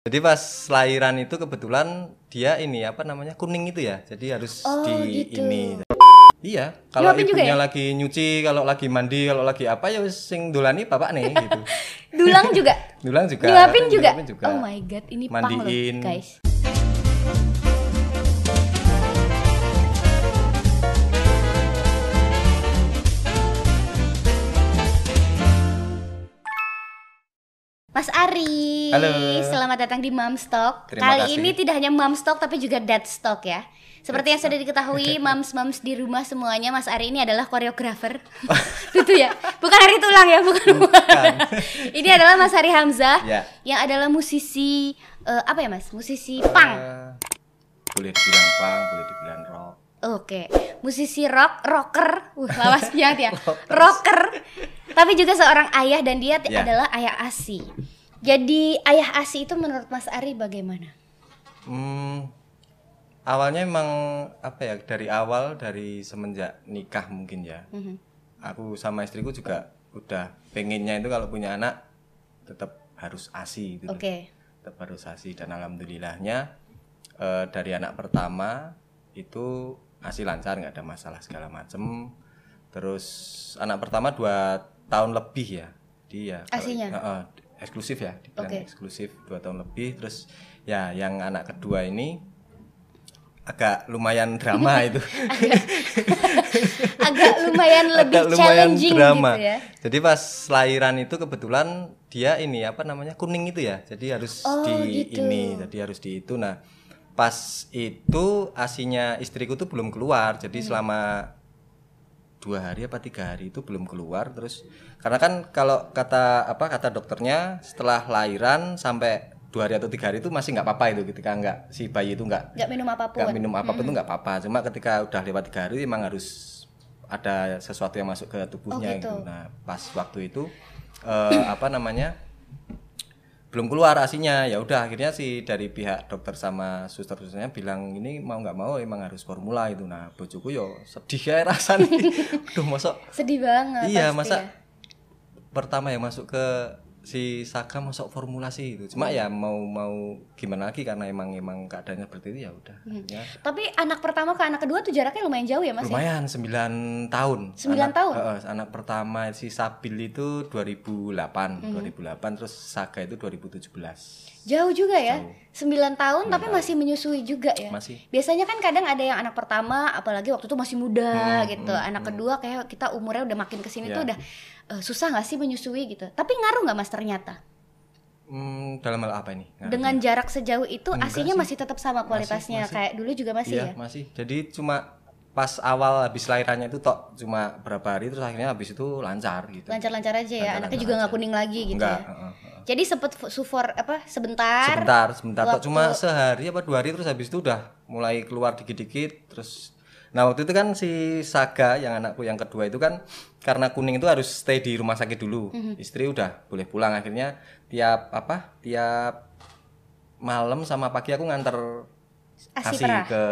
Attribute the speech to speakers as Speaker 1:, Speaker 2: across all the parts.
Speaker 1: Jadi pas lahiran itu kebetulan dia ini apa namanya kuning itu ya, jadi harus
Speaker 2: Oh,
Speaker 1: di
Speaker 2: gitu.
Speaker 1: ini. Iya, kalau
Speaker 2: Nyuapin
Speaker 1: ibunya
Speaker 2: ya?
Speaker 1: lagi nyuci, kalau lagi mandi, kalau lagi apa ya sing dolani bapak nih gitu.
Speaker 2: Dulang juga.
Speaker 1: Dulang juga.
Speaker 2: Nyuapin juga.
Speaker 1: juga.
Speaker 2: Oh my god, ini pang loh,
Speaker 1: Mandiin.
Speaker 2: guys. Mas Ari,
Speaker 1: Halo.
Speaker 2: selamat datang di Mamstock.
Speaker 1: Terima
Speaker 2: Kali
Speaker 1: kasih.
Speaker 2: ini tidak hanya Mamstock tapi juga Deadstock ya. Seperti yang sudah diketahui, mams-mams di rumah semuanya, Mas Ari ini adalah koreografer. Itu ya, bukan Ari Tulang ya, bukan. ini adalah Mas Ari Hamzah
Speaker 1: Ya.
Speaker 2: yang adalah musisi eh, apa ya Mas? Musisi punk.
Speaker 1: Eh, boleh dibilang pang, boleh dibilang rock.
Speaker 2: Oke, musisi rock, rocker, uh, lawas banget ya, rocker. Tapi juga seorang ayah dan dia
Speaker 1: Ya.
Speaker 2: adalah ayah asi. Jadi ayah asi itu menurut Mas Ari bagaimana?
Speaker 1: Hmm, awalnya emang apa ya dari awal dari semenjak nikah mungkin ya.
Speaker 2: Mhm.
Speaker 1: Aku sama istriku juga udah pengennya itu kalau punya anak tetap harus asi gitu.
Speaker 2: Oke,
Speaker 1: Tetap harus asi dan alhamdulillahnya eh, dari anak pertama itu asi lancar nggak ada masalah segala macem. Terus anak pertama dua tahun lebih ya dia. kalau-
Speaker 2: Asinya?
Speaker 1: Heeh, eksklusif ya, dibilang
Speaker 2: Oke.
Speaker 1: eksklusif dua tahun lebih. Terus ya yang anak kedua ini agak lumayan drama itu.
Speaker 2: agak lumayan lebih
Speaker 1: agak lumayan
Speaker 2: challenging
Speaker 1: drama.
Speaker 2: gitu ya.
Speaker 1: Jadi pas lahiran itu kebetulan dia ini apa namanya kuning itu ya. Jadi harus
Speaker 2: Oh,
Speaker 1: di
Speaker 2: gitu.
Speaker 1: ini, jadi harus di itu. Nah pas itu asinya istriku tuh belum keluar.
Speaker 2: Hmm.
Speaker 1: Jadi selama dua hari apa tiga hari itu belum keluar. Terus karena kan kalau kata apa kata dokternya setelah lahiran sampai dua hari atau tiga hari itu masih nggak apa-apa itu ketika nggak si bayi itu nggak
Speaker 2: Nggak minum apa pun.
Speaker 1: nggak minum apa pun tuh nggak apa-apa cuma ketika udah lewat tiga hari emang harus ada sesuatu yang masuk ke tubuhnya
Speaker 2: Oh, gitu.
Speaker 1: gitu. nah pas waktu itu eh, apa namanya belum keluar asinya ya udah akhirnya sih dari pihak dokter sama suster-susternya bilang ini mau nggak mau emang harus formula itu nah bojoku yo sedih ya rasanya aduh masuk
Speaker 2: Sedih banget.
Speaker 1: iya masa
Speaker 2: ya.
Speaker 1: pertama yang masuk ke si Saka masuk formulasi itu cuma ya mau mau gimana lagi karena emang emang keadaannya seperti itu ya udah ya
Speaker 2: Tapi anak pertama ke anak kedua tuh jaraknya lumayan jauh ya Mas? ya?
Speaker 1: lumayan 9 tahun
Speaker 2: Sembilan
Speaker 1: Anak-
Speaker 2: tahun?
Speaker 1: eh, anak pertama si Sabil itu 2008
Speaker 2: Hmm.
Speaker 1: 2008 terus Saga itu 2017
Speaker 2: Jauh juga ya.
Speaker 1: Jauh.
Speaker 2: 9 tahun tapi masih menyusui juga ya.
Speaker 1: masih
Speaker 2: Biasanya kan kadang ada yang anak pertama apalagi waktu itu masih muda
Speaker 1: Hmm,
Speaker 2: gitu. anak kedua kayak kita umurnya udah makin ke sini tuh
Speaker 1: Ya.
Speaker 2: udah eh, susah nggak sih menyusui gitu. Tapi ngaruh nggak Mas ternyata?
Speaker 1: Hmm, dalam hal apa ini Ngaruhnya?
Speaker 2: Dengan jarak sejauh itu
Speaker 1: Enggak
Speaker 2: asinya
Speaker 1: sih.
Speaker 2: masih tetap sama kualitasnya
Speaker 1: masih.
Speaker 2: kayak dulu juga masih
Speaker 1: iya
Speaker 2: ya.
Speaker 1: masih jadi cuma pas awal habis lahirannya itu tok cuma berapa hari terus akhirnya habis itu lancar gitu
Speaker 2: Lancar-lancar aja ya.
Speaker 1: Lancar-lancar
Speaker 2: Anaknya juga nggak kuning lagi gitu
Speaker 1: enggak
Speaker 2: ya. Jadi sempet sufor apa sebentar.
Speaker 1: sebentar sebentar tok cuma sehari apa dua hari terus habis itu udah mulai keluar dikit-dikit terus nah waktu itu kan si Saga yang anakku yang kedua itu kan karena kuning itu harus stay di rumah sakit dulu
Speaker 2: Mhm.
Speaker 1: istri udah boleh pulang akhirnya tiap apa tiap malam sama pagi aku nganter
Speaker 2: Asi
Speaker 1: asi
Speaker 2: perah.
Speaker 1: ke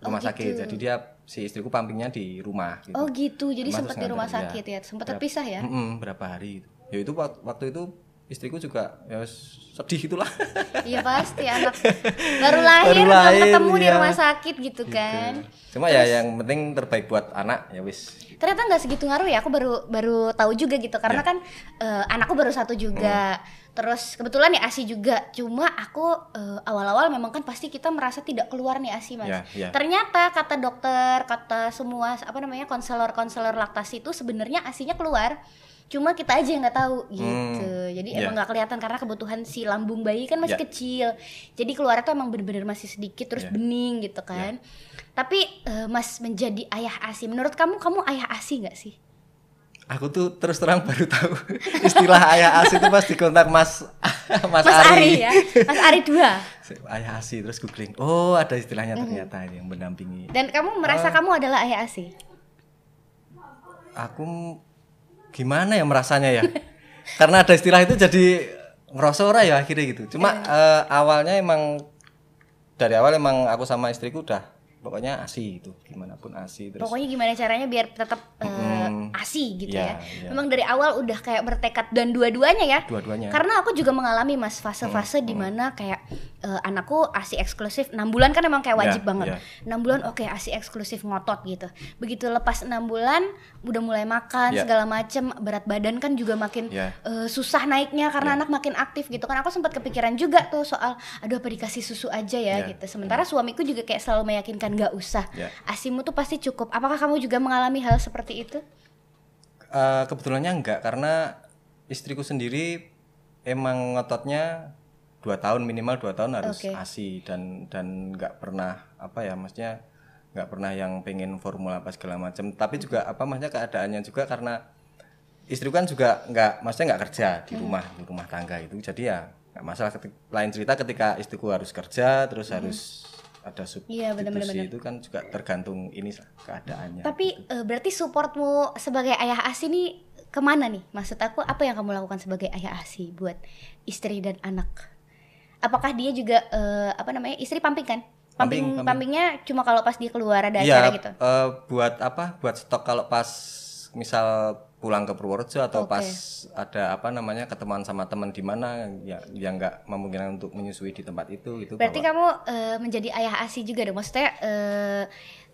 Speaker 1: rumah
Speaker 2: Oh,
Speaker 1: sakit
Speaker 2: gitu.
Speaker 1: jadi dia si istriku pampingnya di rumah gitu.
Speaker 2: Oh gitu. Jadi
Speaker 1: terus
Speaker 2: di rumah sakit ya. Sempet
Speaker 1: Berapa-
Speaker 2: terpisah ya.
Speaker 1: Mm-mm, berapa hari gitu. ya itu wak- waktu itu istriku juga ya sedih itulah
Speaker 2: Iya pasti anak baru lahir
Speaker 1: Baru
Speaker 2: belum
Speaker 1: lahir,
Speaker 2: ketemu di
Speaker 1: iya.
Speaker 2: rumah sakit gitu kan.
Speaker 1: Cuma ya yang penting terbaik buat anak ya wis.
Speaker 2: Ternyata nggak segitu ngaruh ya. Aku baru baru tahu juga gitu karena
Speaker 1: Ya.
Speaker 2: kan eh, anakku baru satu juga.
Speaker 1: Hmm.
Speaker 2: Terus kebetulan ya ASI juga. Cuma aku eh, awal-awal memang kan pasti kita merasa tidak keluar nih ASI mas.
Speaker 1: Ya, ya.
Speaker 2: Ternyata kata dokter, kata semua apa namanya konselor-konselor laktasi itu sebenarnya ASInya keluar. Cuma kita aja yang nggak tahu gitu. Jadi
Speaker 1: ya.
Speaker 2: emang nggak kelihatan karena kebutuhan si lambung bayi kan masih
Speaker 1: Ya.
Speaker 2: kecil. Jadi keluarnya tuh emang bener-bener masih sedikit terus
Speaker 1: Ya.
Speaker 2: bening gitu kan. Tapi eh, Mas menjadi ayah ASI, menurut kamu kamu ayah ASI nggak sih?
Speaker 1: Aku tuh terus terang baru tahu istilah ayah asi itu pas di kontak Mas Mas,
Speaker 2: Mas Ari,
Speaker 1: Ari.
Speaker 2: ya, Mas Ari 2
Speaker 1: ayah asi terus googling. Oh, ada istilahnya ternyata ini yang mendampingi.
Speaker 2: Dan kamu merasa
Speaker 1: Ah.
Speaker 2: kamu adalah ayah ASI?
Speaker 1: Aku gimana ya merasanya ya? Karena ada istilah itu jadi ngerasa ora ya akhirnya gitu. Cuma
Speaker 2: Iya.
Speaker 1: eh, awalnya emang dari awal emang aku sama istriku udah pokoknya asi itu gimana pun asi terus
Speaker 2: Pokoknya gimana caranya biar tetap eh,
Speaker 1: Mm-mm.
Speaker 2: asi gitu
Speaker 1: Iya,
Speaker 2: ya.
Speaker 1: iya.
Speaker 2: Memang dari awal udah kayak bertekad dan dua-duanya ya.
Speaker 1: dua-duanya
Speaker 2: Karena aku juga mengalami mas fase-fase di mana kayak eh, anakku asi eksklusif 6 bulan kan emang kayak
Speaker 1: Ya,
Speaker 2: wajib banget.
Speaker 1: ya.
Speaker 2: 6 bulan oke asi eksklusif ngotot gitu. Begitu lepas 6 bulan udah mulai makan
Speaker 1: Ya.
Speaker 2: segala macem berat badan kan juga makin
Speaker 1: Ya.
Speaker 2: eh, susah naiknya karena anak makin aktif gitu kan. Aku sempat kepikiran juga tuh soal aduh apa dikasih susu aja ya
Speaker 1: Ya.
Speaker 2: gitu. Sementara suamiku juga kayak selalu meyakinkan nggak usah.
Speaker 1: Ya.
Speaker 2: Asimu tuh pasti cukup. Apakah kamu juga mengalami hal seperti itu?
Speaker 1: Eh, kebetulannya enggak karena istriku sendiri emang ngototnya dua tahun minimal dua tahun harus
Speaker 2: Oke.
Speaker 1: asi dan dan nggak pernah apa ya maksudnya nggak pernah yang pengen formula apa segala macam tapi juga apa maksudnya keadaannya juga karena istriku kan juga nggak maksudnya nggak kerja di rumah di rumah tangga itu. Jadi ya nggak masalah Ketik- lain cerita ketika istriku harus kerja terus harus ada
Speaker 2: Iya, benar-benar,
Speaker 1: substitusi itu kan juga tergantung ini keadaannya
Speaker 2: Tapi eh, berarti supportmu sebagai ayah asi nih ke mana nih? Maksud aku apa yang kamu lakukan sebagai ayah asi buat istri dan anak? Apakah dia juga eh, apa namanya istri pamping kan? Pamping,
Speaker 1: Pamping, pamping.
Speaker 2: pampingnya cuma kalau pas dia keluar ada
Speaker 1: Iya,
Speaker 2: acara gitu.
Speaker 1: eh, buat apa? Buat stok kalau pas misal pulang ke Purworejo atau
Speaker 2: Oke.
Speaker 1: pas ada apa namanya ketemuan sama teman di mana ya yang nggak memungkinkan untuk menyusui di tempat itu itu
Speaker 2: Berarti
Speaker 1: bawa.
Speaker 2: kamu eh, menjadi ayah asi juga dong. Maksudnya eh,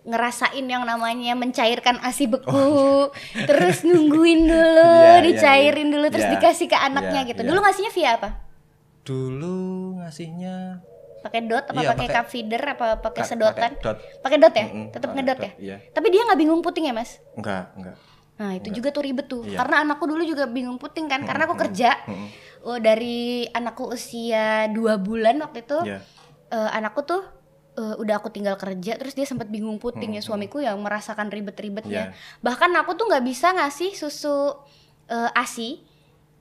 Speaker 2: ngerasain yang namanya mencairkan asi beku, terus nungguin dulu,
Speaker 1: Iya, iya,
Speaker 2: dicairin
Speaker 1: iya.
Speaker 2: dulu terus
Speaker 1: Iya,
Speaker 2: dikasih ke anaknya
Speaker 1: iya,
Speaker 2: gitu.
Speaker 1: iya.
Speaker 2: Dulu ngasihnya via apa?
Speaker 1: Dulu ngasihnya
Speaker 2: pakai dot apa
Speaker 1: Iya,
Speaker 2: pakai cup feeder apa pakai
Speaker 1: Ka-
Speaker 2: sedotan?
Speaker 1: pakai dot.
Speaker 2: dot ya?
Speaker 1: Mm-mm,
Speaker 2: tetap
Speaker 1: pakai
Speaker 2: ngedot
Speaker 1: dot,
Speaker 2: ya?
Speaker 1: iya.
Speaker 2: tapi dia nggak bingung puting ya mas?
Speaker 1: Enggak enggak
Speaker 2: nah itu juga tuh ribet tuh.
Speaker 1: Iya.
Speaker 2: karena anakku dulu juga bingung puting kan karena aku kerja.
Speaker 1: Mm-mm.
Speaker 2: oh dari anakku usia dua bulan waktu itu
Speaker 1: ya
Speaker 2: eh, anakku tuh eh, udah aku tinggal kerja terus dia sempat bingung puting ya. Suamiku yang merasakan ribet-ribetnya.
Speaker 1: Iya.
Speaker 2: bahkan aku tuh nggak bisa ngasih susu eh, asi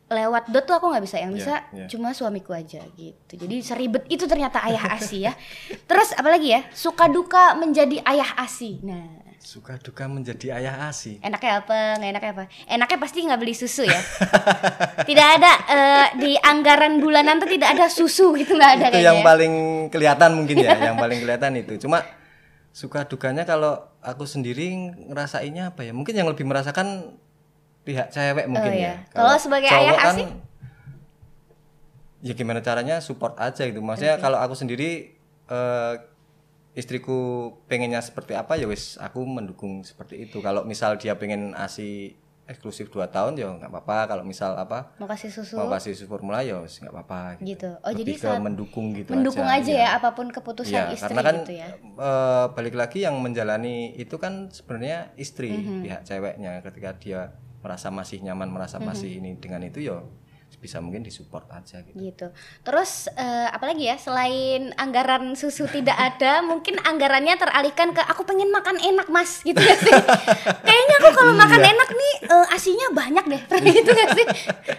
Speaker 2: lewat dot tuh aku nggak bisa yang
Speaker 1: Iya,
Speaker 2: bisa
Speaker 1: iya.
Speaker 2: cuma suamiku aja gitu. Jadi seribet itu ternyata ayah asi ya. Terus apalagi ya? Suka duka menjadi ayah asi. Nah.
Speaker 1: Suka duka menjadi ayah asi?
Speaker 2: Enaknya apa? Nggak enaknya apa? Enaknya pasti nggak beli susu ya? Tidak ada eh, di anggaran bulanan tuh tidak ada susu gitu nggak ada
Speaker 1: itu
Speaker 2: kayaknya
Speaker 1: yang
Speaker 2: ya.
Speaker 1: paling kelihatan mungkin ya yang paling kelihatan itu. Cuma suka dukanya kalau aku sendiri ngerasainnya apa ya? Mungkin yang lebih merasakan pihak cewek mungkin
Speaker 2: iya.
Speaker 1: ya.
Speaker 2: Kalau sebagai ayah
Speaker 1: kan,
Speaker 2: asih?
Speaker 1: ya gimana caranya support aja gitu. Maksudnya kalau aku sendiri eh, istriku pengennya seperti apa ya wis aku mendukung seperti itu. Kalau misal dia pengen asi eksklusif 2 tahun ya nggak apa-apa. Kalau misal apa
Speaker 2: mau kasih susu?
Speaker 1: mau kasih susu formula ya wis nggak apa-apa
Speaker 2: gitu. Oh
Speaker 1: Lebih
Speaker 2: jadi
Speaker 1: ke
Speaker 2: saat
Speaker 1: mendukung gitu
Speaker 2: mendukung aja,
Speaker 1: iya.
Speaker 2: ya apa pun keputusan
Speaker 1: Iya,
Speaker 2: istri
Speaker 1: karena kan
Speaker 2: gitu ya.
Speaker 1: eh, balik lagi yang menjalani itu kan sebenarnya istri
Speaker 2: Mhm.
Speaker 1: pihak ceweknya. Ketika dia merasa masih nyaman merasa
Speaker 2: Mhm.
Speaker 1: masih ini dengan itu ya bisa mungkin disupport aja gitu.
Speaker 2: gitu terus eh, apalagi ya selain anggaran susu tidak ada mungkin anggarannya teralihkan ke aku pengen makan enak mas gitu ya sih kayaknya aku kalau
Speaker 1: Iya.
Speaker 2: makan enak nih eh, asinya banyak deh gitu gak sih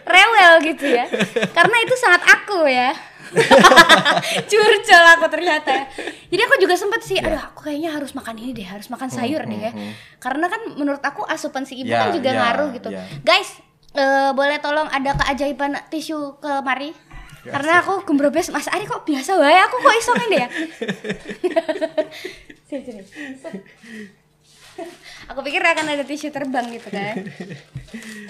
Speaker 2: rewel gitu ya karena itu sangat aku ya curcol aku ternyata ya. jadi aku juga sempet sih
Speaker 1: Iya.
Speaker 2: aduh aku kayaknya harus makan ini deh harus makan sayur deh ya karena kan menurut aku asupan si ibu
Speaker 1: Ya,
Speaker 2: kan juga
Speaker 1: ya,
Speaker 2: ngaruh gitu
Speaker 1: ya.
Speaker 2: guys eh, boleh tolong ada keajaiban tisu kemari karena aku gembrobes Mas Ari kok biasa wae aku kok iso ngene ya. aku pikir akan ada tisu terbang gitu kan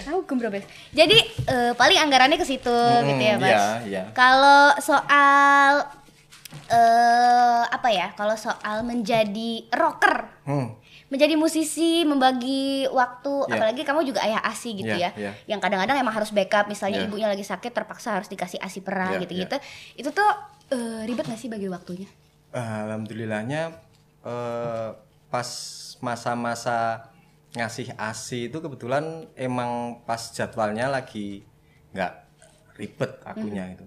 Speaker 2: aku gembrobes jadi eh, paling anggarannya ke situ gitu ya Mas
Speaker 1: iya, iya.
Speaker 2: kalau soal eh apa ya kalau soal menjadi rocker
Speaker 1: Hmm.
Speaker 2: menjadi musisi membagi waktu
Speaker 1: Iya.
Speaker 2: apalagi kamu juga ayah asi gitu
Speaker 1: Iya,
Speaker 2: ya
Speaker 1: iya.
Speaker 2: yang kadang-kadang emang harus backup misalnya
Speaker 1: Iya.
Speaker 2: ibunya lagi sakit terpaksa harus dikasih asi perah
Speaker 1: Iya,
Speaker 2: gitu-gitu itu tuh eh, ribet gak sih bagi waktunya
Speaker 1: Alhamdulillahnya eh, pas masa-masa ngasih ASI itu kebetulan emang pas jadwalnya lagi nggak ribet akunya
Speaker 2: Hmm.
Speaker 1: itu.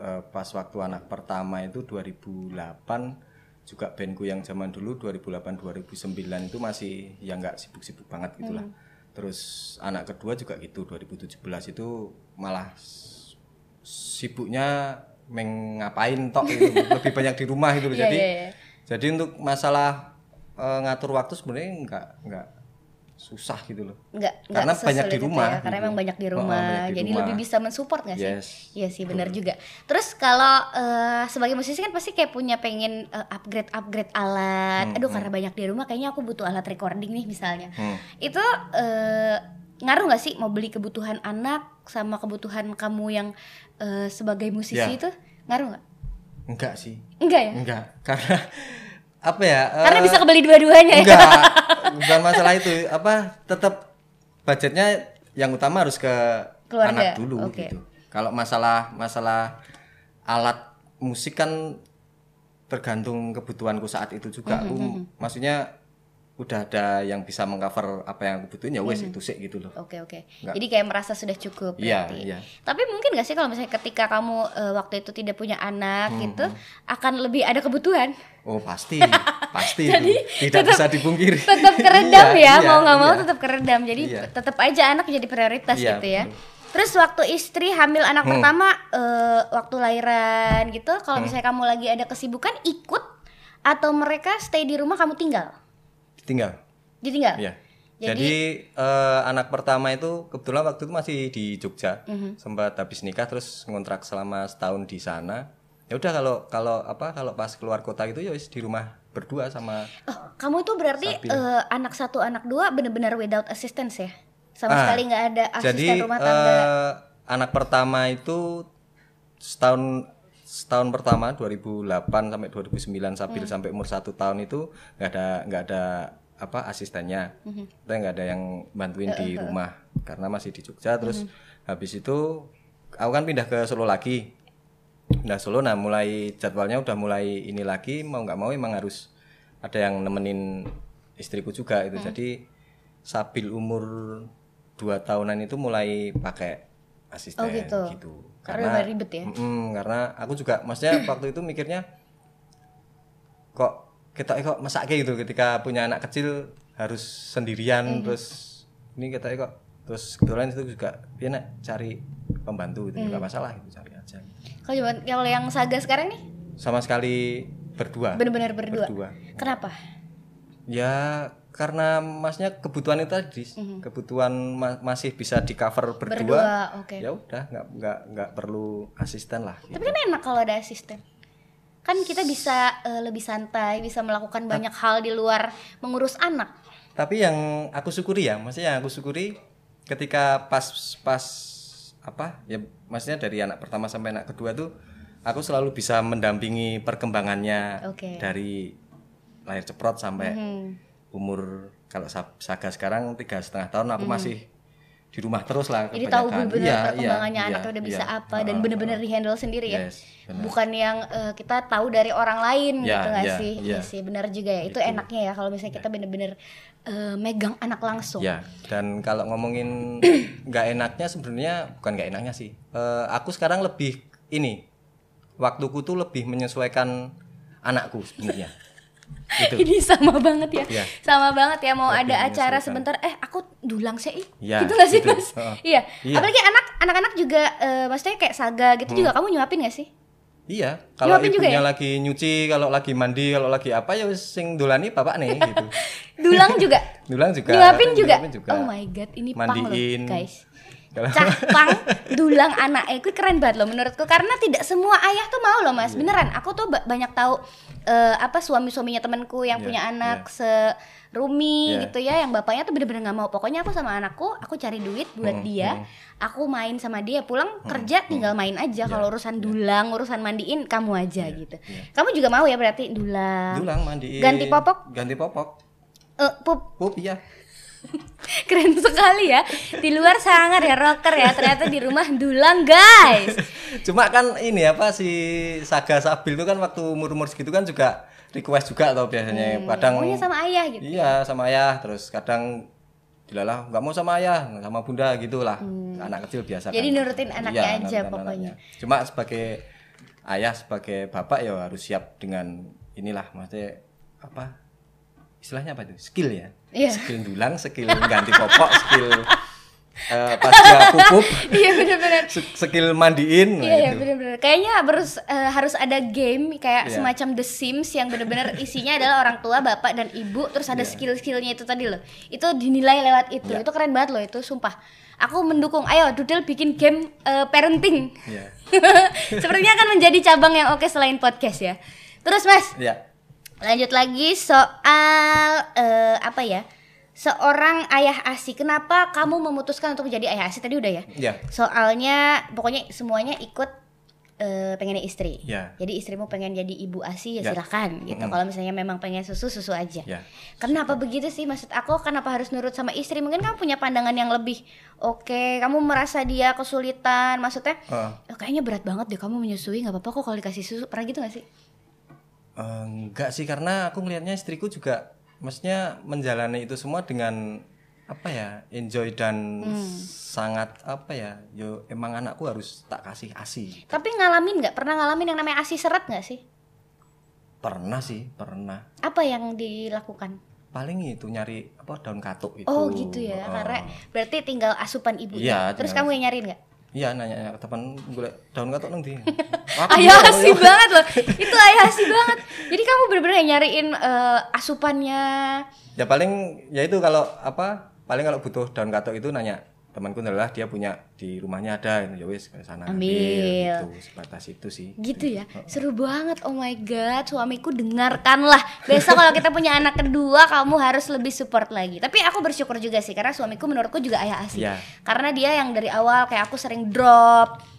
Speaker 1: Eh, pas waktu anak pertama itu 2008 juga bandku yang zaman dulu 2008 2009 itu masih ya nggak sibuk-sibuk banget gitulah.
Speaker 2: Hmm.
Speaker 1: Terus anak kedua juga gitu 2017 itu malah sibuknya meng ngapain tok itu lebih banyak di rumah itu
Speaker 2: Iya,
Speaker 1: jadi
Speaker 2: iya, iya.
Speaker 1: jadi untuk masalah eh, ngatur waktu sebenarnya nggak nggak susah gitu loh.
Speaker 2: Nggak
Speaker 1: Karena banyak di rumah
Speaker 2: ya, karena
Speaker 1: gitu.
Speaker 2: emang banyak di
Speaker 1: Oh,
Speaker 2: rumah.
Speaker 1: banyak di
Speaker 2: jadi
Speaker 1: rumah.
Speaker 2: lebih bisa mensupport nggak sih?
Speaker 1: Yes.
Speaker 2: iya sih benar juga. Terus kalau eh, sebagai musisi kan pasti kayak punya pengen eh, upgrade upgrade alat aduh karena banyak di rumah kayaknya aku butuh alat recording nih misalnya.
Speaker 1: Hmm.
Speaker 2: itu eh, ngaruh nggak sih mau beli kebutuhan anak sama kebutuhan kamu yang eh, sebagai musisi
Speaker 1: Ya.
Speaker 2: itu? Ngaruh nggak?
Speaker 1: Enggak sih.
Speaker 2: Enggak ya?
Speaker 1: Enggak karena apa ya
Speaker 2: karena
Speaker 1: eh,
Speaker 2: bisa kebeli dua-duanya ya?
Speaker 1: enggak bukan masalah itu. Apa tetap budgetnya yang utama harus ke
Speaker 2: Keluarga,
Speaker 1: anak dulu
Speaker 2: oke.
Speaker 1: gitu. Kalau masalah masalah alat musik kan tergantung kebutuhanku saat itu juga.
Speaker 2: Mhm,
Speaker 1: aku maksudnya udah ada yang bisa mengcover apa yang aku butuhin ya wes itu sih gitu loh
Speaker 2: Oke oke.
Speaker 1: Nggak.
Speaker 2: Jadi kayak merasa sudah cukup
Speaker 1: Iya,
Speaker 2: berarti.
Speaker 1: iya.
Speaker 2: Tapi mungkin gak sih kalau misalnya ketika kamu eh, waktu itu tidak punya anak
Speaker 1: Hmm,
Speaker 2: gitu, akan lebih ada kebutuhan.
Speaker 1: oh pasti pasti itu. tidak bisa dipungkiri
Speaker 2: Tetap keredam
Speaker 1: Iya,
Speaker 2: ya,
Speaker 1: iya,
Speaker 2: mau nggak mau
Speaker 1: iya.
Speaker 2: tetap keredam. Jadi
Speaker 1: Iya.
Speaker 2: tetap aja anak jadi prioritas
Speaker 1: Iya,
Speaker 2: gitu ya.
Speaker 1: betul.
Speaker 2: Terus waktu istri hamil anak
Speaker 1: Hmm.
Speaker 2: pertama, eh, waktu lahiran gitu, kalau misalnya kamu lagi ada kesibukan ikut atau mereka stay di rumah kamu tinggal,
Speaker 1: tinggal
Speaker 2: ditinggal.
Speaker 1: Iya. Jadi, eh, anak pertama itu kebetulan waktu itu masih di Jogja,
Speaker 2: Mhm.
Speaker 1: sempat habis nikah terus ngontrak selama setahun di sana. Ya udah kalau kalau apa kalau pas keluar kota itu ya di rumah berdua sama
Speaker 2: Oh, kamu tuh berarti eh, anak satu anak dua bener-bener without assistance ya? Sama
Speaker 1: Ah,
Speaker 2: sekali nggak ada asisten
Speaker 1: Jadi
Speaker 2: rumah tangga.
Speaker 1: eh, anak pertama itu setahun setahun pertama 2008 sampai 2009 sampai
Speaker 2: Hmm.
Speaker 1: sampai umur satu tahun itu nggak ada nggak ada apa asistennya,
Speaker 2: Hmm.
Speaker 1: kita nggak ada yang bantuin di rumah karena masih di Jogja. Terus
Speaker 2: Hmm.
Speaker 1: habis itu aku kan pindah ke Solo lagi, pindah Solo. Nah mulai jadwalnya udah mulai ini lagi mau nggak mau emang harus ada yang nemenin istriku juga itu.
Speaker 2: Hmm.
Speaker 1: Jadi sabil umur dua tahunan itu mulai pakai asisten
Speaker 2: Oh, gitu.
Speaker 1: gitu.
Speaker 2: Karena udah ribet ya?
Speaker 1: Mm-mm, karena aku juga maksudnya waktu itu mikirnya kok kita kok masak kayak gitu ketika punya anak kecil harus sendirian
Speaker 2: Mhm.
Speaker 1: terus ini kita kok terus kebetulan itu juga dia nak cari pembantu itu nggak masalah itu cari aja
Speaker 2: Kalau coba- kalau yang saga sekarang nih
Speaker 1: sama sekali berdua
Speaker 2: bener-bener berdua.
Speaker 1: berdua
Speaker 2: Kenapa?
Speaker 1: ya karena masnya kebutuhan itu tadi kebutuhan ma- masih bisa di cover berdua.
Speaker 2: Berdua, oke.
Speaker 1: ya udah nggak nggak nggak perlu asisten lah gitu.
Speaker 2: Tapi kan enak kalau ada asisten. Kan kita bisa eh, lebih santai, bisa melakukan banyak hal di luar mengurus anak.
Speaker 1: Tapi yang aku syukuri ya, maksudnya yang aku syukuri ketika pas pas apa ya, maksudnya dari anak pertama sampai anak kedua tuh aku selalu bisa mendampingi perkembangannya
Speaker 2: Oke.
Speaker 1: dari lahir ceprot sampai
Speaker 2: Hmm.
Speaker 1: Umur kalau Sa- Saga sekarang tiga setengah tahun aku masih di rumah terus lah.
Speaker 2: Hmm. Jadi tahu
Speaker 1: Iya, iya,
Speaker 2: perkembangannya
Speaker 1: iya,
Speaker 2: anaknya udah bisa
Speaker 1: iya.
Speaker 2: apa dan bener-bener di handle sendiri ya.
Speaker 1: Yes.
Speaker 2: Bukan yang eh, kita tahu dari orang lain
Speaker 1: Ya,
Speaker 2: gitu nggak
Speaker 1: ya,
Speaker 2: sih? Iya
Speaker 1: ya.
Speaker 2: sih, benar juga ya. Itu enaknya ya kalau misalnya kita bener-bener eh, megang anak langsung.
Speaker 1: Ya, dan kalau ngomongin nggak enaknya sebenarnya bukan nggak enaknya sih. Eh, aku sekarang lebih ini waktuku tuh lebih menyesuaikan anakku sebenarnya. Gitu.
Speaker 2: Ini sama banget ya.
Speaker 1: Iya.
Speaker 2: Sama banget ya mau
Speaker 1: Lebih
Speaker 2: ada acara sebentar eh aku dulang sih. ih.
Speaker 1: Iya,
Speaker 2: gitu gak sih,
Speaker 1: gitu.
Speaker 2: Mas?
Speaker 1: Heeh.
Speaker 2: Iya.
Speaker 1: Iya.
Speaker 2: Apalagi anak anak-anak juga eh, maksudnya kayak saga gitu juga kamu nyuapin gak sih?
Speaker 1: Iya, kalau
Speaker 2: Nyuapin juga
Speaker 1: ibunya
Speaker 2: ya?
Speaker 1: lagi nyuci, kalau lagi mandi, kalau lagi apa ya sing dolani bapak nih gitu.
Speaker 2: Dulang juga.
Speaker 1: Dulang juga.
Speaker 2: Nyuapin juga.
Speaker 1: nyuapin juga.
Speaker 2: Oh my god, ini pang loh,
Speaker 1: Mandiin.
Speaker 2: guys.
Speaker 1: Kalau
Speaker 2: Cakpang dulang anak eh keren banget loh menurutku karena tidak semua ayah tuh mau loh
Speaker 1: Iya.
Speaker 2: mas beneran aku tuh ba- banyak tahu eh, apa suami suaminya temanku yang
Speaker 1: Iya,
Speaker 2: punya anak serumi
Speaker 1: Iya.
Speaker 2: gitu ya yang bapaknya tuh bener-bener nggak mau pokoknya aku sama anakku aku cari duit buat
Speaker 1: Hmm,
Speaker 2: dia aku main sama dia pulang kerja tinggal main aja
Speaker 1: Iya,
Speaker 2: kalau urusan dulang urusan mandiin kamu aja gitu kamu juga mau ya berarti dulang
Speaker 1: dulang mandiin.
Speaker 2: Ganti popok?
Speaker 1: Ganti popok.
Speaker 2: Eh, pup
Speaker 1: Pup iya.
Speaker 2: keren sekali ya. Di luar sangar ya rocker ya. Ternyata di rumah dulang guys.
Speaker 1: Cuma kan ini apa si Saga Sabil itu kan waktu umur-umur segitu kan juga request juga atau biasanya. Kadang
Speaker 2: maunya sama ayah gitu.
Speaker 1: Iya sama ayah. Terus kadang dilalah nggak mau sama ayah sama bunda gitulah. Anak kecil biasa
Speaker 2: Hmm. Jadi
Speaker 1: kan.
Speaker 2: nurutin anaknya
Speaker 1: Iya,
Speaker 2: aja
Speaker 1: nurutin
Speaker 2: pokoknya.
Speaker 1: anaknya. cuma sebagai ayah sebagai bapak ya harus siap dengan inilah. Maksudnya apa? Istilahnya apa itu? Skill ya
Speaker 2: Iya.
Speaker 1: skill dulang skill ganti popok skill eh, pas dia pupuk
Speaker 2: iya benar-benar
Speaker 1: se- skill mandiin nah
Speaker 2: Iya, iya
Speaker 1: itu.
Speaker 2: benar-benar. Kayaknya harus eh, harus ada game kayak
Speaker 1: Iya.
Speaker 2: semacam The Sims yang benar-benar isinya adalah orang tua, bapak dan ibu, terus ada
Speaker 1: Iya.
Speaker 2: skill-skillnya itu tadi loh. Itu dinilai lewat itu.
Speaker 1: Iya.
Speaker 2: Itu keren banget loh itu, sumpah. Aku mendukung. Ayo, Dudel bikin game eh, parenting.
Speaker 1: Iya.
Speaker 2: Sepertinya akan menjadi cabang yang oke selain podcast ya. Terus Mas,
Speaker 1: Iya.
Speaker 2: Lanjut lagi soal eh, apa ya? Seorang ayah ASI. Kenapa kamu memutuskan untuk menjadi ayah ASI? Tadi udah ya?
Speaker 1: Iya.
Speaker 2: Soalnya pokoknya semuanya ikut eh, pengennya istri.
Speaker 1: Ya.
Speaker 2: Jadi istrimu pengen jadi ibu ASI ya
Speaker 1: Ya.
Speaker 2: silakan gitu.
Speaker 1: Mm-mm.
Speaker 2: Kalau misalnya memang pengen susu susu aja.
Speaker 1: Ya.
Speaker 2: Kenapa begitu sih maksud aku? Kenapa harus nurut sama istri? Mungkin kamu punya pandangan yang lebih oke. Kamu merasa dia kesulitan, maksudnya?
Speaker 1: Heeh.
Speaker 2: "Oh, kayaknya berat banget deh kamu menyusui. nggak apa-apa kok kalau dikasih susu. Pernah gitu gak sih?
Speaker 1: Eh, enggak sih karena aku ngelihatnya istriku juga maksudnya menjalani itu semua dengan apa ya enjoy dan sangat apa ya yo emang anakku harus tak kasih asi
Speaker 2: Tapi ngalamin nggak? Pernah ngalamin yang namanya ASI seret nggak sih?
Speaker 1: pernah sih pernah
Speaker 2: Apa yang dilakukan?
Speaker 1: paling itu nyari apa daun katuk itu
Speaker 2: Oh gitu ya, karena berarti tinggal asupan ibunya.
Speaker 1: Iya,
Speaker 2: Terus
Speaker 1: tinggal-
Speaker 2: kamu yang nyariin nggak?
Speaker 1: Iya nanya nanya teman gue daun katuk nang di
Speaker 2: Ayah asih banget loh. Itu ayah asih banget. Jadi kamu bener-bener yang nyariin eh, asupannya.
Speaker 1: ya paling ya itu kalau apa paling kalau butuh daun katuk itu nanya temanku adalah dia punya di rumahnya ada ya wis ke sana
Speaker 2: Ambil.
Speaker 1: gitu sebatas itu sih
Speaker 2: Gitu ya. Seru banget. Oh my god, suamiku dengarkanlah. Besok kalau kita punya anak kedua, kamu harus lebih support lagi. Tapi aku bersyukur juga sih karena suamiku menurutku juga ayah asih.
Speaker 1: Iya.
Speaker 2: Karena dia yang dari awal kayak aku sering drop.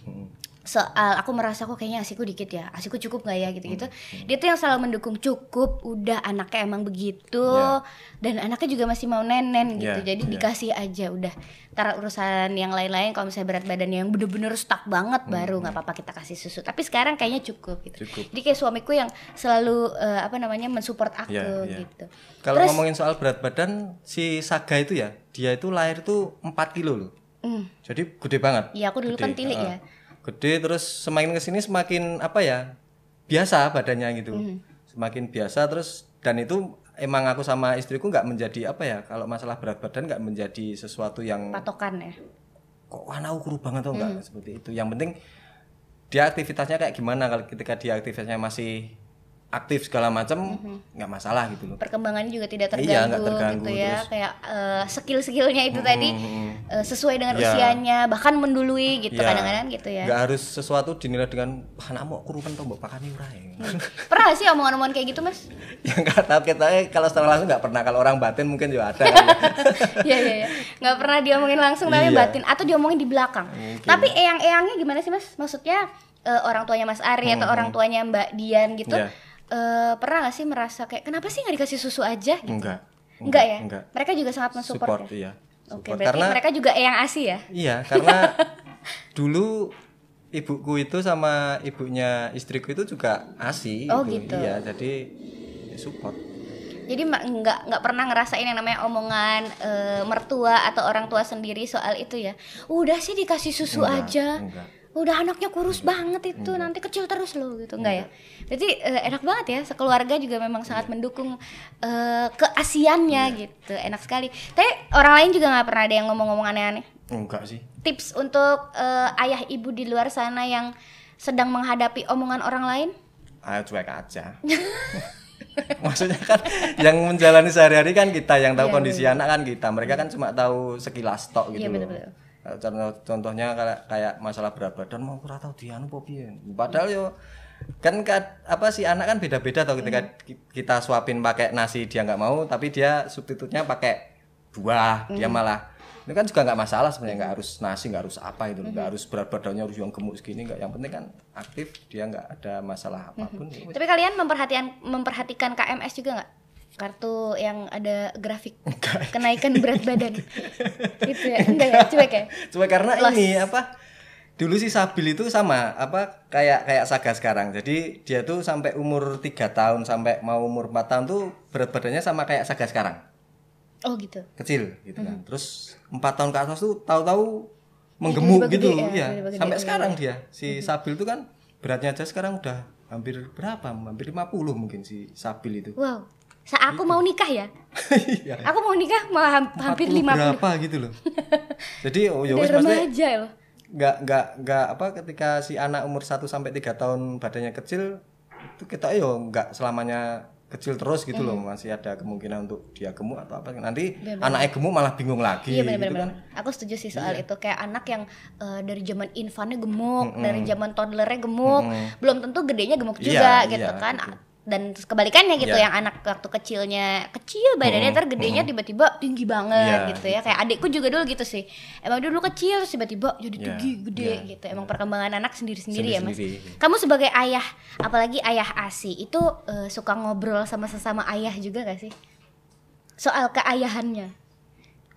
Speaker 2: Soal aku merasa kok kayaknya asiku dikit ya asiku cukup nggak ya gitu gitu
Speaker 1: Hmm,
Speaker 2: dia tuh yang selalu mendukung cukup udah anaknya emang begitu
Speaker 1: Ya.
Speaker 2: dan anaknya juga masih mau nenen gitu
Speaker 1: Ya,
Speaker 2: jadi
Speaker 1: ya.
Speaker 2: dikasih aja udah ntar urusan yang lain-lain kalau misalnya berat badan yang bener-bener stuck banget baru nggak apa-apa kita kasih susu tapi sekarang kayaknya cukup gitu
Speaker 1: Hmm, Cukup.
Speaker 2: jadi kayak suamiku yang selalu eh, apa namanya mensupport aku
Speaker 1: Ya, ya.
Speaker 2: gitu
Speaker 1: Kalau ngomongin soal berat badan, si Saga itu ya, dia itu lahir tuh 4 kilo loh.
Speaker 2: Hmm.
Speaker 1: Jadi gede banget.
Speaker 2: Iya, aku dulu
Speaker 1: Gede,
Speaker 2: kan tilik
Speaker 1: heeh.
Speaker 2: ya.
Speaker 1: Gede terus semakin ke sini semakin apa ya? Biasa badannya gitu.
Speaker 2: Hmm.
Speaker 1: Semakin biasa terus dan itu emang aku sama istriku nggak menjadi apa ya? Kalau masalah berat badan nggak menjadi sesuatu yang
Speaker 2: patokan ya
Speaker 1: kok warna kuru banget atau enggak
Speaker 2: Hmm.
Speaker 1: seperti itu. Yang penting dia aktivitasnya kayak gimana kalau ketika dia aktivitasnya masih aktif segala macam nggak masalah gitu loh.
Speaker 2: perkembangannya juga tidak terganggu,
Speaker 1: Iya, terganggu,
Speaker 2: gitu ya
Speaker 1: terus.
Speaker 2: kayak eh, skill-skillnya itu tadi eh, sesuai dengan
Speaker 1: Iya.
Speaker 2: usianya bahkan mendului gitu
Speaker 1: Iya.
Speaker 2: kadang-kadang gitu ya
Speaker 1: nggak harus sesuatu dinilai dengan anakmu kuru kan tombok pakani ora ya.
Speaker 2: pernah nggak sih omongan-omongan kayak gitu mas
Speaker 1: ya nggak tahu kita eh, kalau secara langsung nggak pernah kalau orang batin mungkin juga ada kan ya.
Speaker 2: Iya iya iya. Nggak pernah diomongin langsung tapi
Speaker 1: Iya.
Speaker 2: batin atau diomongin di belakang. Tapi eyang-eyangnya gimana sih mas? Maksudnya eh, orang tuanya Mas Ari atau orang tuanya Mbak Dian gitu?
Speaker 1: Hmm,
Speaker 2: Eh, pernah nggak sih merasa kayak kenapa sih nggak dikasih susu aja? Gitu?
Speaker 1: enggak
Speaker 2: Enggak ya?
Speaker 1: enggak
Speaker 2: Mereka juga sangat mensupport
Speaker 1: support
Speaker 2: ya.
Speaker 1: iya
Speaker 2: Oke, berarti
Speaker 1: karena
Speaker 2: mereka juga eyang asi ya?
Speaker 1: iya karena dulu ibuku itu sama ibunya istriku itu juga asi
Speaker 2: Oh, gitu.
Speaker 1: iya jadi ya support
Speaker 2: Jadi nggak nggak pernah ngerasain yang namanya omongan eh, mertua atau orang tua sendiri soal itu ya. Udah sih dikasih susu
Speaker 1: Enggak,
Speaker 2: aja.
Speaker 1: enggak.
Speaker 2: Udah anaknya kurus banget itu nanti kecil terus loh gitu enggak ya. Berarti eh, enak banget ya sekeluarga juga memang sangat mendukung eh, keasiannya
Speaker 1: Iya.
Speaker 2: gitu. Enak sekali. Tapi orang lain juga nggak pernah ada yang ngomong-ngomong aneh-aneh.
Speaker 1: enggak sih
Speaker 2: Tips untuk eh, ayah ibu di luar sana yang sedang menghadapi omongan orang lain?
Speaker 1: ayo cuek aja maksudnya kan yang menjalani sehari-hari kan kita yang tahu
Speaker 2: Iya,
Speaker 1: kondisi anak kan kita mereka kan cuma tahu sekilas tok gitu
Speaker 2: Iya,
Speaker 1: loh
Speaker 2: betul-betul.
Speaker 1: Kayak Contoh, contohnya kayak kayak masalah berat badan mau ora tahu dia anu piye. padahal yo kan kad- apa sih anak kan beda-beda tau ketika
Speaker 2: Hmm.
Speaker 1: ki- kita suapin pakai nasi dia nggak mau tapi dia substitutnya pakai buah dia
Speaker 2: Hmm.
Speaker 1: malah ini kan juga nggak masalah sebenarnya nggak harus nasi nggak harus apa itu
Speaker 2: Hmm.
Speaker 1: nggak harus berat badannya harus yang gemuk segini nggak yang penting kan aktif dia nggak ada masalah apa pun.
Speaker 2: Tapi kalian memperhatikan memperhatikan KMS juga nggak? Kartu yang ada grafik kenaikan berat badan. gitu ya. Enggak ya, cuek ya.
Speaker 1: Cuma karena ini apa dulu sih Sabil itu sama apa kayak kayak Saga sekarang. Jadi dia tuh sampai umur 3 tahun sampai mau umur 4 tahun tuh berat badannya sama kayak Saga sekarang.
Speaker 2: Oh gitu.
Speaker 1: Kecil gitu kan. Terus 4 tahun ke atas tuh tahu-tahu menggemuk gitu
Speaker 2: gede ya,
Speaker 1: ya.
Speaker 2: gede,
Speaker 1: Sampai
Speaker 2: iya,
Speaker 1: sekarang dia si Sabil itu kan beratnya aja sekarang udah hampir berapa? Hampir 50 mungkin si Sabil itu.
Speaker 2: Wow. Sa aku mau nikah ya.
Speaker 1: Iya.
Speaker 2: Aku mau nikah mau ham- hampir
Speaker 1: 40
Speaker 2: 50.
Speaker 1: berapa gitu loh. jadi oh ya wis
Speaker 2: remaja loh.
Speaker 1: nggak nggak nggak apa ketika si anak umur 1 sampai tiga tahun badannya kecil itu kita yo nggak selamanya kecil terus gitu loh masih ada kemungkinan untuk dia gemuk atau apa nanti anaknya gemuk malah bingung lagi
Speaker 2: Iya
Speaker 1: gitu
Speaker 2: benar-benar.
Speaker 1: kan
Speaker 2: Aku setuju sih soal itu kayak anak yang eh, dari zaman infannya gemuk, dari zaman toddlernya gemuk, belum tentu gedenya gemuk
Speaker 1: Iya,
Speaker 2: juga
Speaker 1: iya,
Speaker 2: gitu kan.
Speaker 1: gitu.
Speaker 2: Dan kebalikannya gitu
Speaker 1: Iya.
Speaker 2: yang anak waktu kecilnya kecil badannya ntar gedenya tiba-tiba tinggi banget
Speaker 1: Iya,
Speaker 2: gitu ya. Kayak adikku juga dulu gitu sih. Emang dulu kecil terus tiba-tiba jadi
Speaker 1: Iya,
Speaker 2: tinggi gede
Speaker 1: iya,
Speaker 2: gitu. Emang perkembangan anak sendiri-sendiri ya, Mas. Kamu sebagai ayah, apalagi ayah ASI, itu eh, suka ngobrol sama sesama ayah juga gak sih? Soal keayahannya.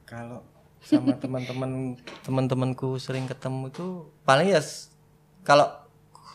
Speaker 1: kalau sama teman-teman teman-temanku sering ketemu tuh paling ya kalau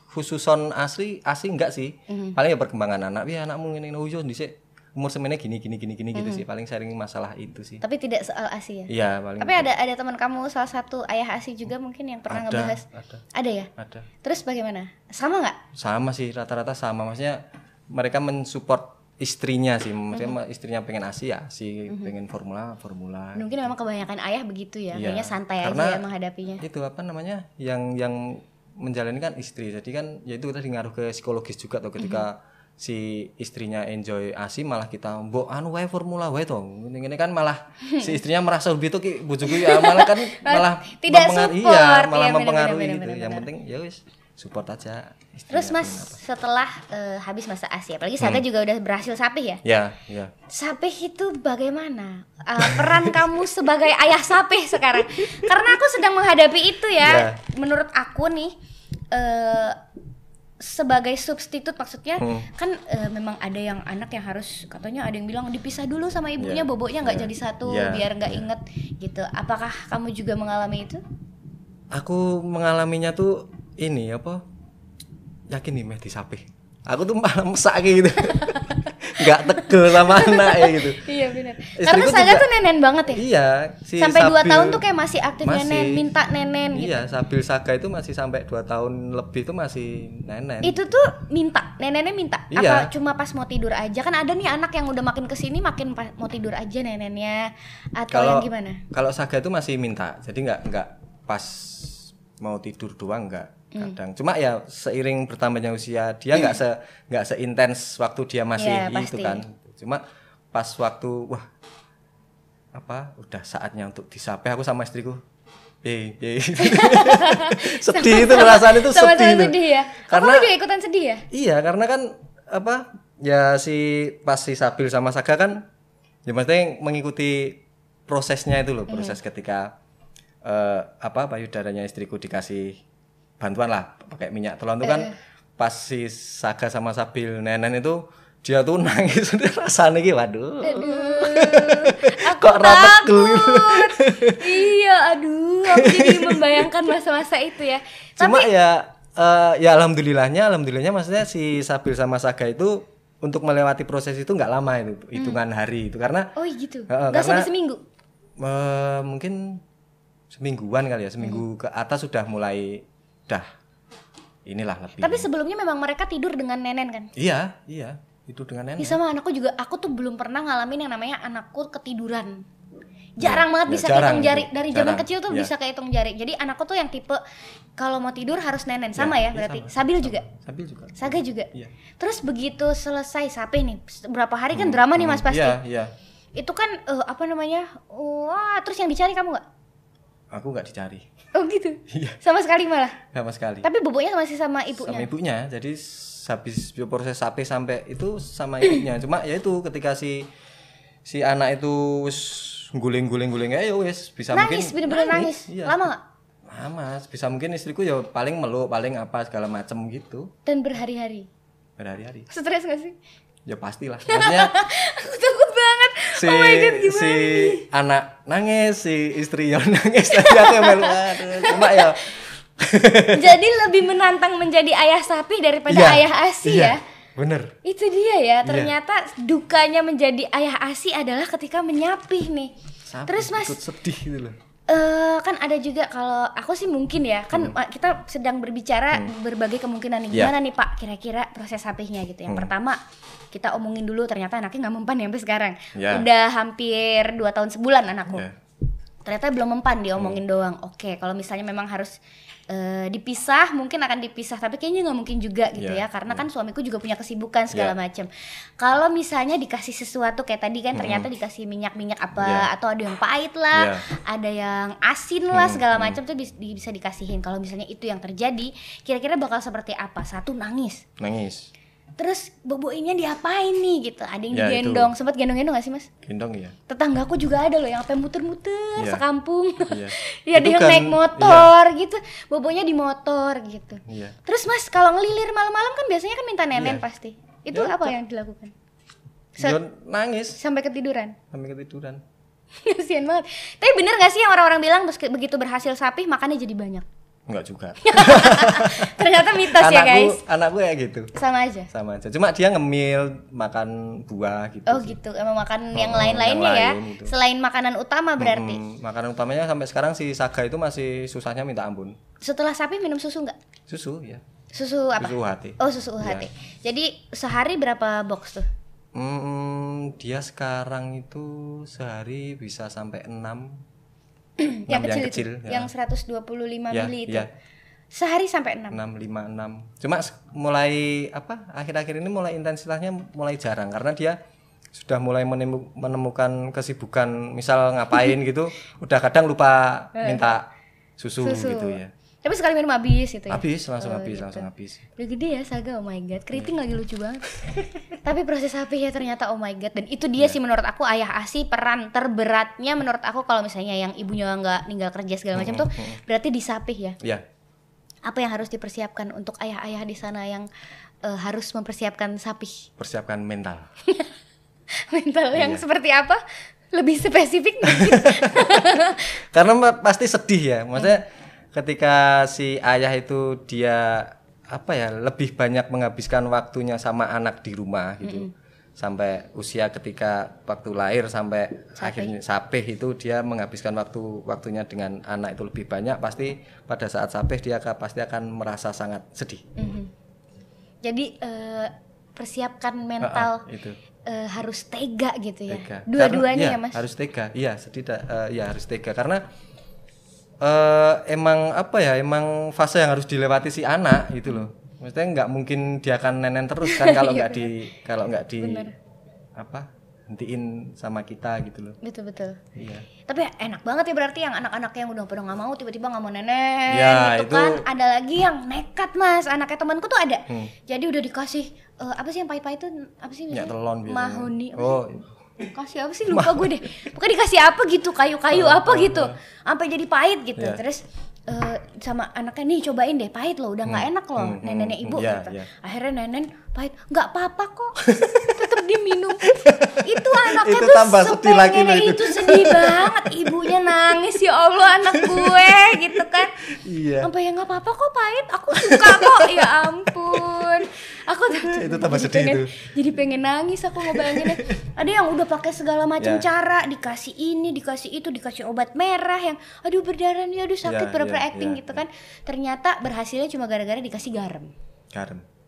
Speaker 1: khususon asli asli enggak sih
Speaker 2: Mhm.
Speaker 1: paling ya perkembangan anak ya anakmu ini yo dhisik umur semennya gini gini gini gini
Speaker 2: Mhm.
Speaker 1: gitu sih paling sharing masalah itu sih
Speaker 2: Tapi tidak soal ASI ya.
Speaker 1: iya paling
Speaker 2: Tapi ada ada teman kamu salah satu ayah ASI juga mungkin yang pernah
Speaker 1: ada
Speaker 2: ngebahas.
Speaker 1: ada
Speaker 2: Ada ya?
Speaker 1: ada
Speaker 2: Terus bagaimana? Sama nggak?
Speaker 1: sama sih rata-rata sama maksudnya mereka mensupport istrinya sih maksudnya
Speaker 2: Mhm.
Speaker 1: istrinya pengen asi ya si pengen formula formula
Speaker 2: Mungkin memang kebanyakan ayah begitu ya. Kayaknya santai
Speaker 1: Karena-
Speaker 2: aja ya menghadapinya.
Speaker 1: itu apa namanya yang yang menjalani kan istri. Jadi kan ya itu tadi ngaruh ke psikologis juga tuh ketika si istrinya enjoy asi malah kita mbok anu wae formula wae to ini ini kan malah si istrinya merasa lebih tuh ki bojoku ya malah kan malah
Speaker 2: Tidak
Speaker 1: mempengaruhi-
Speaker 2: support,
Speaker 1: iya
Speaker 2: ya,
Speaker 1: malah
Speaker 2: benar,
Speaker 1: mempengaruhi
Speaker 2: benar,
Speaker 1: gitu. yang penting ya wis support aja
Speaker 2: Terus Mas, setelah eh, habis masa ASI, apalagi Saga juga udah berhasil sapih ya.
Speaker 1: ya ya
Speaker 2: Sapih itu bagaimana? Eh, peran kamu sebagai ayah sapih sekarang? Karena aku sedang menghadapi itu ya.
Speaker 1: Ya.
Speaker 2: Menurut aku nih eh sebagai substitut maksudnya
Speaker 1: Hmm.
Speaker 2: kan eh, memang ada yang anak yang harus katanya ada yang bilang dipisah dulu sama ibunya
Speaker 1: Ya.
Speaker 2: boboknya nggak
Speaker 1: Ya.
Speaker 2: jadi satu
Speaker 1: Ya.
Speaker 2: biar nggak
Speaker 1: Ya.
Speaker 2: inget gitu. Apakah kamu juga mengalami itu?
Speaker 1: aku mengalaminya tuh ini apa yakin nih meh disapih aku tuh malah mesak gitu nggak tegel sama anak ya gitu
Speaker 2: Iya benar. Karena
Speaker 1: juga-
Speaker 2: tuh nenen banget ya.
Speaker 1: iya si
Speaker 2: Sampai 2
Speaker 1: Sabil-
Speaker 2: tahun tuh kayak masih aktif
Speaker 1: Masih.
Speaker 2: nenen, minta nenen gitu.
Speaker 1: iya Sabil Saga itu masih sampai 2 tahun lebih itu masih nenen
Speaker 2: Itu tuh minta, nenennya minta.
Speaker 1: Iya.
Speaker 2: Apa cuma pas mau tidur aja? Kan ada nih anak yang udah makin ke sini makin pas mau tidur aja nenennya atau yang gimana?
Speaker 1: kalau Saga itu masih minta jadi nggak nggak pas mau tidur doang nggak
Speaker 2: Hmm.
Speaker 1: kadang cuma ya seiring bertambahnya usia dia nggak se nggak seintens waktu dia masih
Speaker 2: Iya,
Speaker 1: itu
Speaker 2: pasti.
Speaker 1: kan cuma pas waktu wah apa udah saatnya untuk disapai aku sama istriku eh eh sedih itu perasaan itu
Speaker 2: Sama-sama
Speaker 1: sedih itu.
Speaker 2: sedih ya.
Speaker 1: karena
Speaker 2: juga ikutan sedih ya?
Speaker 1: Iya, karena kan apa? Ya si pas si Sabil sama Saga kan ya maksudnya mengikuti prosesnya itu loh, proses ketika eh, apa payudaranya istriku dikasih bantuan lah pakai minyak telon itu kan pas si Saga sama Sabil nenen itu dia tuh nangis rasanya gitu waduh
Speaker 2: Aku
Speaker 1: Kok
Speaker 2: takut.
Speaker 1: gitu?
Speaker 2: iya, aduh, aku jadi membayangkan masa-masa itu ya.
Speaker 1: cuma ya eh, ya alhamdulillahnya alhamdulillahnya maksudnya si Sabil sama Saga itu untuk melewati proses itu nggak lama itu hitungan hari itu karena
Speaker 2: Oh gitu.
Speaker 1: Heeh,
Speaker 2: Gak sampai seminggu.
Speaker 1: Eh, mungkin semingguan kali ya seminggu ke atas sudah mulai dah inilah lebih
Speaker 2: Tapi sebelumnya memang mereka tidur dengan nenen kan?
Speaker 1: iya iya itu dengan nenek
Speaker 2: Ini sama anakku juga, aku tuh belum pernah ngalamin yang namanya anakku ketiduran. Jarang banget
Speaker 1: ya,
Speaker 2: bisa kehitung
Speaker 1: jarang
Speaker 2: jari.
Speaker 1: itu,
Speaker 2: Dari zaman kecil tuh
Speaker 1: ya.
Speaker 2: bisa kehitung jari. Jadi anakku tuh yang tipe kalau mau tidur harus nenen. Sama ya,
Speaker 1: Ya, iya,
Speaker 2: berarti.
Speaker 1: sama.
Speaker 2: Sabil juga.
Speaker 1: sambil juga
Speaker 2: Saga juga.
Speaker 1: Iya.
Speaker 2: Terus begitu selesai sapeh nih, berapa hari kan drama nih Mas pasti.
Speaker 1: iya iya
Speaker 2: Itu kan eh, apa namanya? Wah, terus yang dicari kamu nggak?
Speaker 1: Aku nggak dicari
Speaker 2: Oh gitu.
Speaker 1: Iya.
Speaker 2: Sama sekali malah.
Speaker 1: sama sekali
Speaker 2: Tapi boboknya masih sama ibunya.
Speaker 1: sama ibunya jadi habis proses sapi sampai itu sama ibunya cuma ya itu ketika si si anak itu guling-guling-guling ya wis bisa
Speaker 2: nangis,
Speaker 1: mungkin
Speaker 2: bener-bener nangis.
Speaker 1: iya.
Speaker 2: Lama nggak?
Speaker 1: lama bisa mungkin istriku ya paling meluk paling apa segala macem gitu
Speaker 2: Dan berhari-hari.
Speaker 1: berhari-hari
Speaker 2: Stres gak sih?
Speaker 1: ya pastilah maksudnya
Speaker 2: Aku banget.
Speaker 1: Si
Speaker 2: oh my god, gimana?
Speaker 1: si anak nangis si istri yang nangis tapi aku yang cuma ya
Speaker 2: Jadi lebih menantang menjadi ayah sapi daripada
Speaker 1: Iya,
Speaker 2: ayah asi
Speaker 1: iya,
Speaker 2: ya.
Speaker 1: bener
Speaker 2: Itu dia ya. Ternyata dukanya menjadi ayah asi adalah ketika menyapih nih.
Speaker 1: Sapi
Speaker 2: Terus Mas,
Speaker 1: sedih gitu loh
Speaker 2: eh kan ada juga kalau aku sih mungkin ya kan uh, kita sedang berbicara berbagai kemungkinan nih
Speaker 1: Hmm. Iya.
Speaker 2: gimana nih Pak kira-kira proses sapihnya gitu yang pertama kita omongin dulu ternyata anaknya nggak mempan ya sampai sekarang
Speaker 1: Ya.
Speaker 2: udah hampir dua tahun sebulan anakku
Speaker 1: Ya.
Speaker 2: Ternyata belum mempan diomongin doang. Oke kalau misalnya memang harus eh, dipisah mungkin akan dipisah tapi kayaknya nggak mungkin juga gitu
Speaker 1: Iya,
Speaker 2: ya karena kan suamiku juga punya kesibukan segala
Speaker 1: Iya.
Speaker 2: macam. Kalau misalnya dikasih sesuatu kayak tadi kan ternyata dikasih minyak minyak apa
Speaker 1: Iya.
Speaker 2: atau ada yang pahit lah
Speaker 1: Iya.
Speaker 2: ada yang asin lah segala macam tuh bis- di- bisa dikasihin. Kalau misalnya itu yang terjadi kira-kira bakal seperti apa? Satu nangis.
Speaker 1: Nangis
Speaker 2: terus boboinnya diapain nih gitu. Ada yang
Speaker 1: Ya, itu.
Speaker 2: digendong. Sempat gendong-gendong gak sih mas?
Speaker 1: Gendong ya
Speaker 2: tetanggaku juga ada loh yang sampai muter-muter
Speaker 1: Iya.
Speaker 2: sekampung.
Speaker 1: Iya.
Speaker 2: ya ada
Speaker 1: Itu
Speaker 2: yang
Speaker 1: kan-
Speaker 2: naik motor gitu. Bobonya di motor gitu.
Speaker 1: Iya.
Speaker 2: Terus mas kalau ngelilir malam-malam kan biasanya kan minta nenen
Speaker 1: Iya.
Speaker 2: pasti. Itu
Speaker 1: Ya,
Speaker 2: apa yang dilakukan.
Speaker 1: Dia nangis.
Speaker 2: sampai ketiduran?
Speaker 1: Sampai ketiduran.
Speaker 2: Kasian banget. Tapi bener gak sih yang orang-orang bilang begitu berhasil sapih makannya jadi banyak
Speaker 1: enggak juga.
Speaker 2: Ternyata mitos ya
Speaker 1: anakku
Speaker 2: guys.
Speaker 1: anakku ya gitu.
Speaker 2: Sama aja?
Speaker 1: Sama aja. Cuma dia ngemil makan buah gitu
Speaker 2: oh
Speaker 1: sih.
Speaker 2: gitu. Emang makan
Speaker 1: Oh,
Speaker 2: yang lain-lainnya ya?
Speaker 1: lain itu.
Speaker 2: selain makanan utama berarti?
Speaker 1: Mm, makanan utamanya sampai sekarang si Saga itu masih susahnya minta ampun.
Speaker 2: Setelah sapih minum susu nggak?
Speaker 1: Susu ya
Speaker 2: susu apa?
Speaker 1: Susu hati.
Speaker 2: Oh susu UHT jadi sehari berapa box tuh?
Speaker 1: Hmm, dia sekarang itu sehari bisa sampai 6
Speaker 2: yang
Speaker 1: Enam
Speaker 2: kecil, itu
Speaker 1: ya.
Speaker 2: yang 125
Speaker 1: Ya,
Speaker 2: mili itu
Speaker 1: ya.
Speaker 2: sehari sampai 6
Speaker 1: 6 5 6. Cuma mulai apa? Akhir-akhir ini mulai intensitasnya mulai jarang karena dia sudah mulai menemu- menemukan kesibukan misal ngapain gitu, udah kadang lupa minta susu,
Speaker 2: Eh. Susu.
Speaker 1: gitu ya.
Speaker 2: Tapi sekali minum habis gitu ya
Speaker 1: Habis langsung
Speaker 2: Oh,
Speaker 1: habis,
Speaker 2: gitu.
Speaker 1: langsung habis.
Speaker 2: udah gede ya Saga oh my god keriting lagi lucu banget tapi proses sapih ya ternyata oh my god dan itu dia
Speaker 1: Iya.
Speaker 2: sih menurut aku ayah asi peran terberatnya menurut aku kalau misalnya yang ibunya nggak ninggal kerja segala macam tuh berarti disapih ya
Speaker 1: Ya,
Speaker 2: apa yang harus dipersiapkan untuk ayah-ayah di sana yang eh, harus mempersiapkan sapih
Speaker 1: persiapkan mental.
Speaker 2: mental yang
Speaker 1: Iya.
Speaker 2: seperti apa lebih spesifik mungkin
Speaker 1: Karena pasti sedih ya. Maksudnya ketika si ayah itu dia apa ya lebih banyak menghabiskan waktunya sama anak di rumah gitu. Sampai usia ketika waktu lahir sampai akhirnya sapeh itu dia menghabiskan waktu waktunya dengan anak itu lebih banyak pasti pada saat sapeh dia akan- pasti akan merasa sangat sedih.
Speaker 2: Mhm. jadi eh, persiapkan mental
Speaker 1: Ah, itu.
Speaker 2: eh, harus tega gitu ya dua-duanya ya mas
Speaker 1: Harus tega. Iya, sedih eh, ya harus tega karena eh emang apa ya? Emang fase yang harus dilewati si anak gitu loh. Maksudnya nggak mungkin dia akan nenen terus kan kalau nggak di kalau nggak di apa? hentiin sama kita gitu loh.
Speaker 2: betul betul
Speaker 1: Iya.
Speaker 2: tapi enak banget ya berarti yang anak-anak yang udah pada nggak mau tiba-tiba nggak mau nenek
Speaker 1: Ya,
Speaker 2: gitu
Speaker 1: itu-
Speaker 2: kan ada lagi yang nekat mas anaknya temanku tuh ada
Speaker 1: Hmm.
Speaker 2: jadi udah dikasih eh, apa sih yang pahit-pahit tuh apa sih biasanya?
Speaker 1: telon biasanya.
Speaker 2: mahoni
Speaker 1: Oh?
Speaker 2: Kasih apa sih? Lupa gue deh. Pokoknya dikasih apa gitu? Kayu-kayu apa gitu? sampai jadi pahit gitu.
Speaker 1: Iya.
Speaker 2: terus eh, sama anaknya nih cobain deh. Pahit loh. Udah nggak enak loh.
Speaker 1: Hmm,
Speaker 2: neneknya
Speaker 1: hmm,
Speaker 2: ibu
Speaker 1: iya,
Speaker 2: gitu.
Speaker 1: iya.
Speaker 2: akhirnya nenen pahit. Nggak apa-apa kok. Tetap diminum. Itu anaknya
Speaker 1: Itu
Speaker 2: tuh
Speaker 1: tambah sedih lagi
Speaker 2: sepengennya
Speaker 1: loh itu.
Speaker 2: itu sedih banget. Ibunya nangis ya Allah anak gue gitu kan.
Speaker 1: Iya.
Speaker 2: sampai ya nggak apa-apa kok pahit. Aku suka kok. Ya ampun. Aku
Speaker 1: Itu tambah
Speaker 2: jadi
Speaker 1: sedih
Speaker 2: pengen,
Speaker 1: itu.
Speaker 2: jadi pengen nangis aku ngebayanginnya. Ada yang udah pakai segala macam
Speaker 1: Ya.
Speaker 2: cara dikasih ini dikasih itu dikasih obat merah yang aduh berdarah nih aduh sakit
Speaker 1: ya,
Speaker 2: acting
Speaker 1: ya,
Speaker 2: gitu kan. Ternyata berhasilnya cuma gara-gara dikasih garam.
Speaker 1: Garam.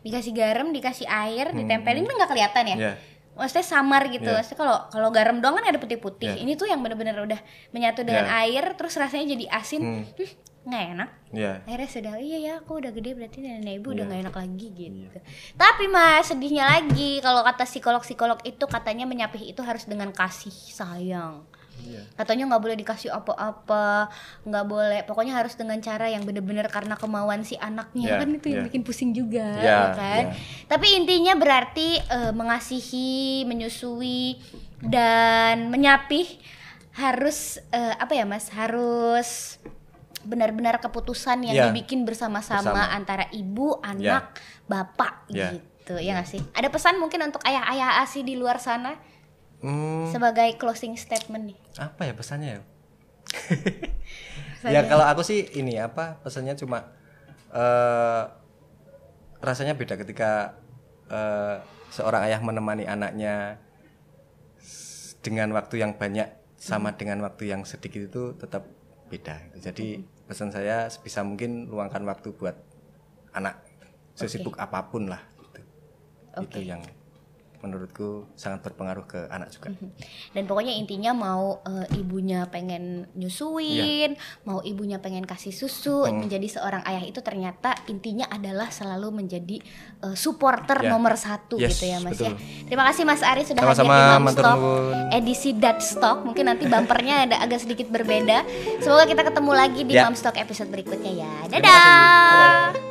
Speaker 2: Dikasih garam dikasih air ditempelin kan nggak kelihatan ya
Speaker 1: Iya.
Speaker 2: maksudnya samar gitu
Speaker 1: Iya.
Speaker 2: maksudnya kalau kalau garam doang kan ada putih-putih
Speaker 1: Iya.
Speaker 2: ini tuh yang bener-bener udah menyatu dengan
Speaker 1: Iya.
Speaker 2: air terus rasanya jadi asin
Speaker 1: Hmm.
Speaker 2: Hmm, nggak enak
Speaker 1: Iya.
Speaker 2: akhirnya sudah iya ya aku udah gede berarti nenek ibu udah
Speaker 1: Iya.
Speaker 2: nggak enak lagi gitu tapi mas sedihnya lagi kalau kata psikolog psikolog itu katanya menyapih itu harus dengan kasih sayang
Speaker 1: Iya.
Speaker 2: katanya nggak boleh dikasih apa-apa nggak boleh pokoknya harus dengan cara yang bener-bener karena kemauan si anaknya
Speaker 1: Iya,
Speaker 2: kan itu yang
Speaker 1: iya.
Speaker 2: bikin pusing juga
Speaker 1: Iya,
Speaker 2: ya kan
Speaker 1: iya.
Speaker 2: tapi intinya berarti eh, mengasihi menyusui dan menyapih harus eh, apa ya mas harus benar-benar keputusan yang
Speaker 1: Iya.
Speaker 2: dibikin bersama-sama
Speaker 1: Bersama.
Speaker 2: antara ibu anak bapak
Speaker 1: Iya.
Speaker 2: gitu ya nggak sih ada pesan mungkin untuk ayah-ayah asi di luar sana
Speaker 1: Hmm,
Speaker 2: sebagai closing statement nih
Speaker 1: apa ya pesannya ya? ya kalau aku sih ini apa pesannya cuma eh rasanya beda ketika eh, seorang ayah menemani anaknya dengan waktu yang banyak sama dengan waktu yang sedikit itu tetap beda. Jadi pesan saya sebisa mungkin luangkan waktu buat anak sesibuk apa pun lah. Gitu. Itu yang menurutku sangat berpengaruh ke anak juga.
Speaker 2: Dan pokoknya intinya mau eh, ibunya pengen nyusuin, mau ibunya pengen kasih susu, menjadi seorang ayah itu ternyata intinya adalah selalu menjadi eh, supporter
Speaker 1: Ya.
Speaker 2: nomor satu
Speaker 1: Yes,
Speaker 2: gitu ya Mas
Speaker 1: betul.
Speaker 2: ya. Terima kasih Mas Ari sudah
Speaker 1: Sama-sama,
Speaker 2: hadir di Mom
Speaker 1: matur
Speaker 2: Stock
Speaker 1: nuwun.
Speaker 2: edisi Dad Stock. Mungkin nanti bumpernya ada agak sedikit berbeda. Semoga kita ketemu lagi di
Speaker 1: Ya.
Speaker 2: Mom Stock episode berikutnya ya.
Speaker 1: Terima kasih.
Speaker 2: Dadah.
Speaker 1: Dadah.